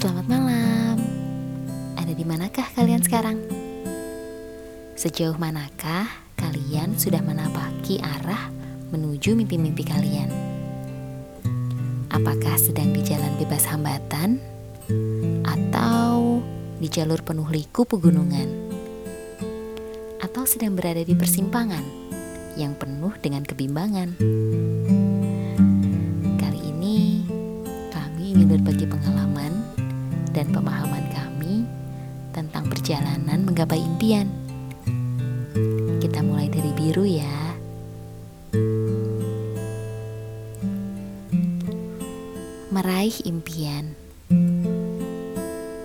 Selamat malam. Ada di manakah kalian sekarang? Sejauh manakah kalian sudah menapaki arah menuju mimpi-mimpi kalian? Apakah sedang di jalan bebas hambatan atau di jalur penuh liku pegunungan? Atau sedang berada di persimpangan yang penuh dengan kebimbangan? Kali ini kami ingin berbagi pengalaman dan pemahaman kami tentang perjalanan menggapai impian. Kita mulai dari biru ya. Meraih impian.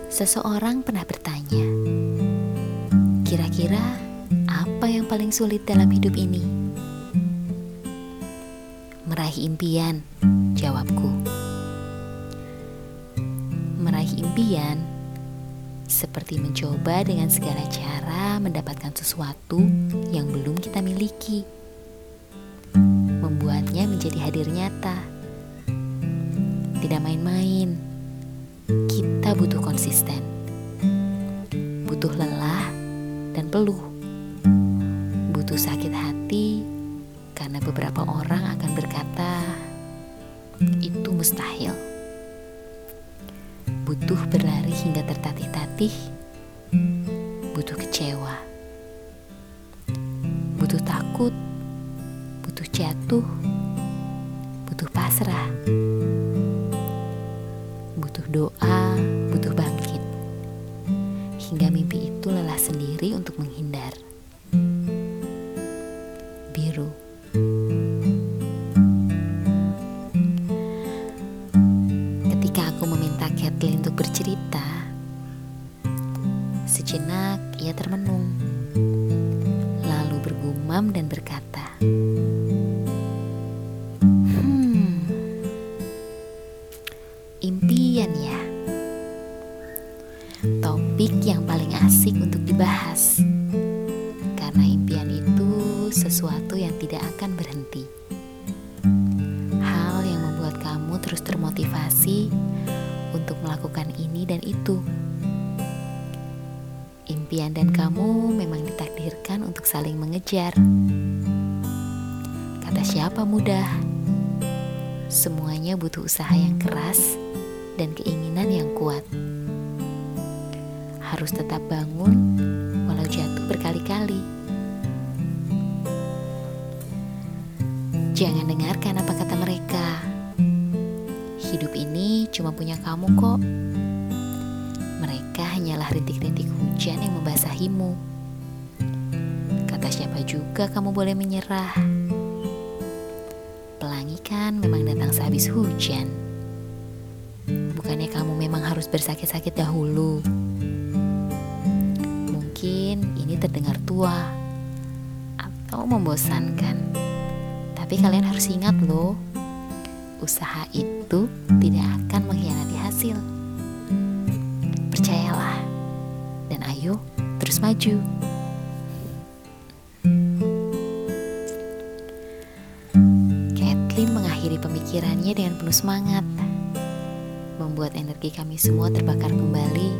Seseorang pernah bertanya, "Kira-kira apa yang paling sulit dalam hidup ini?" Meraih impian, jawabku. Meraih impian. Seperti mencoba dengan segala cara mendapatkan sesuatu yang belum kita miliki, membuatnya menjadi hadir nyata. Tidak main-main. Kita butuh konsisten, butuh lelah dan peluh, butuh sakit hati karena beberapa orang akan berkata itu mustahil. Butuh berlari hingga tertatih-tatih, butuh kecewa, butuh takut, butuh jatuh, butuh pasrah. Butuh doa, butuh bangkit. Hingga mimpi itu lelah sendiri untuk menghindar. Sejenak ia termenung, lalu bergumam dan berkata, impian ya. Topik yang paling asik untuk dibahas. Karena impian itu sesuatu yang tidak akan berhenti. Hal yang membuat kamu terus termotivasi untuk melakukan ini dan itu. Impian dan kamu memang ditakdirkan untuk saling mengejar. Kata siapa mudah? Semuanya butuh usaha yang keras dan keinginan yang kuat. Harus tetap bangun walau jatuh berkali-kali. Jangan dengarkan apa kata mereka. Hidup ini cuma punya kamu kok. Mereka hanyalah rintik-rintik hujan yang membasahimu. Kata siapa juga kamu boleh menyerah. Pelangi kan memang datang sehabis hujan. Bukannya kamu memang harus bersakit-sakit dahulu. Mungkin ini terdengar tua atau membosankan. Tapi kalian harus ingat loh, usaha itu tidak akan mengkhianati hasil. Dan ayo terus maju. Kathleen mengakhiri pemikirannya dengan penuh semangat membuat energi kami semua terbakar kembali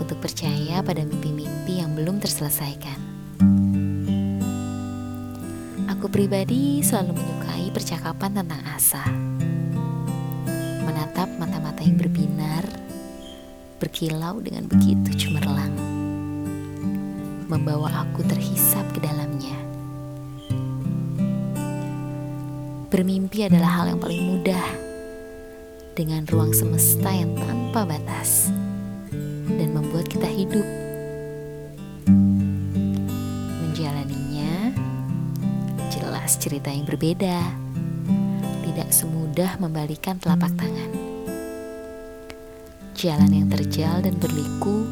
untuk percaya pada mimpi-mimpi yang belum terselesaikan. Aku pribadi selalu menyukai percakapan tentang asa. Menatap mata-mata yang berbinar, berkilau dengan begitu cemerlang. Membawa aku terhisap ke dalamnya. Bermimpi adalah hal yang paling mudah dengan ruang semesta yang tanpa batas dan membuat kita hidup. Menjalaninya jelas cerita yang berbeda, tidak semudah membalikan telapak tangan. Jalan yang terjal dan berliku,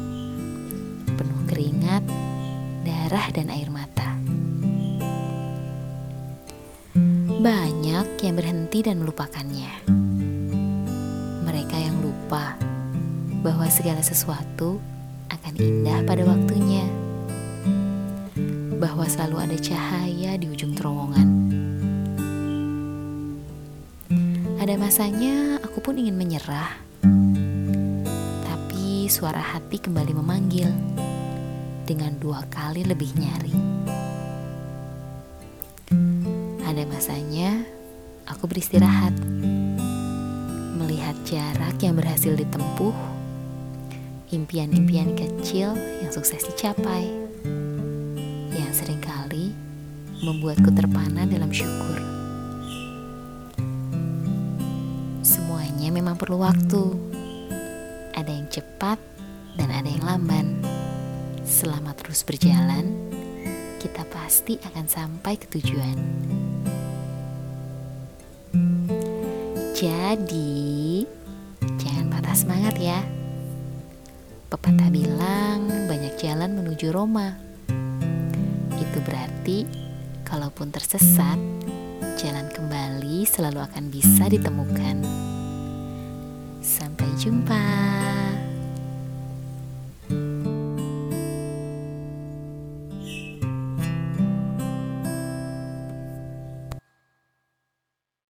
penuh keringat, darah, dan air mata. Banyak yang berhenti dan melupakannya mereka yang lupa bahwa segala sesuatu akan indah pada waktunya, bahwa selalu ada cahaya di ujung terowongan. Ada masanya aku pun ingin menyerah, Suara hati kembali memanggil. Dengan dua kali lebih nyaring. Ada masanya aku beristirahat, melihat jarak yang berhasil ditempuh, impian-impian kecil yang sukses dicapai, yang sering kali membuatku terpana dalam syukur. Semuanya memang perlu waktu ada yang cepat dan ada yang lamban. Selama terus berjalan, kita pasti akan sampai ke tujuan. Jadi, jangan patah semangat ya. Pepatah bilang banyak jalan menuju Roma. Itu berarti, kalaupun tersesat, jalan kembali selalu akan bisa ditemukan. Sampai jumpa.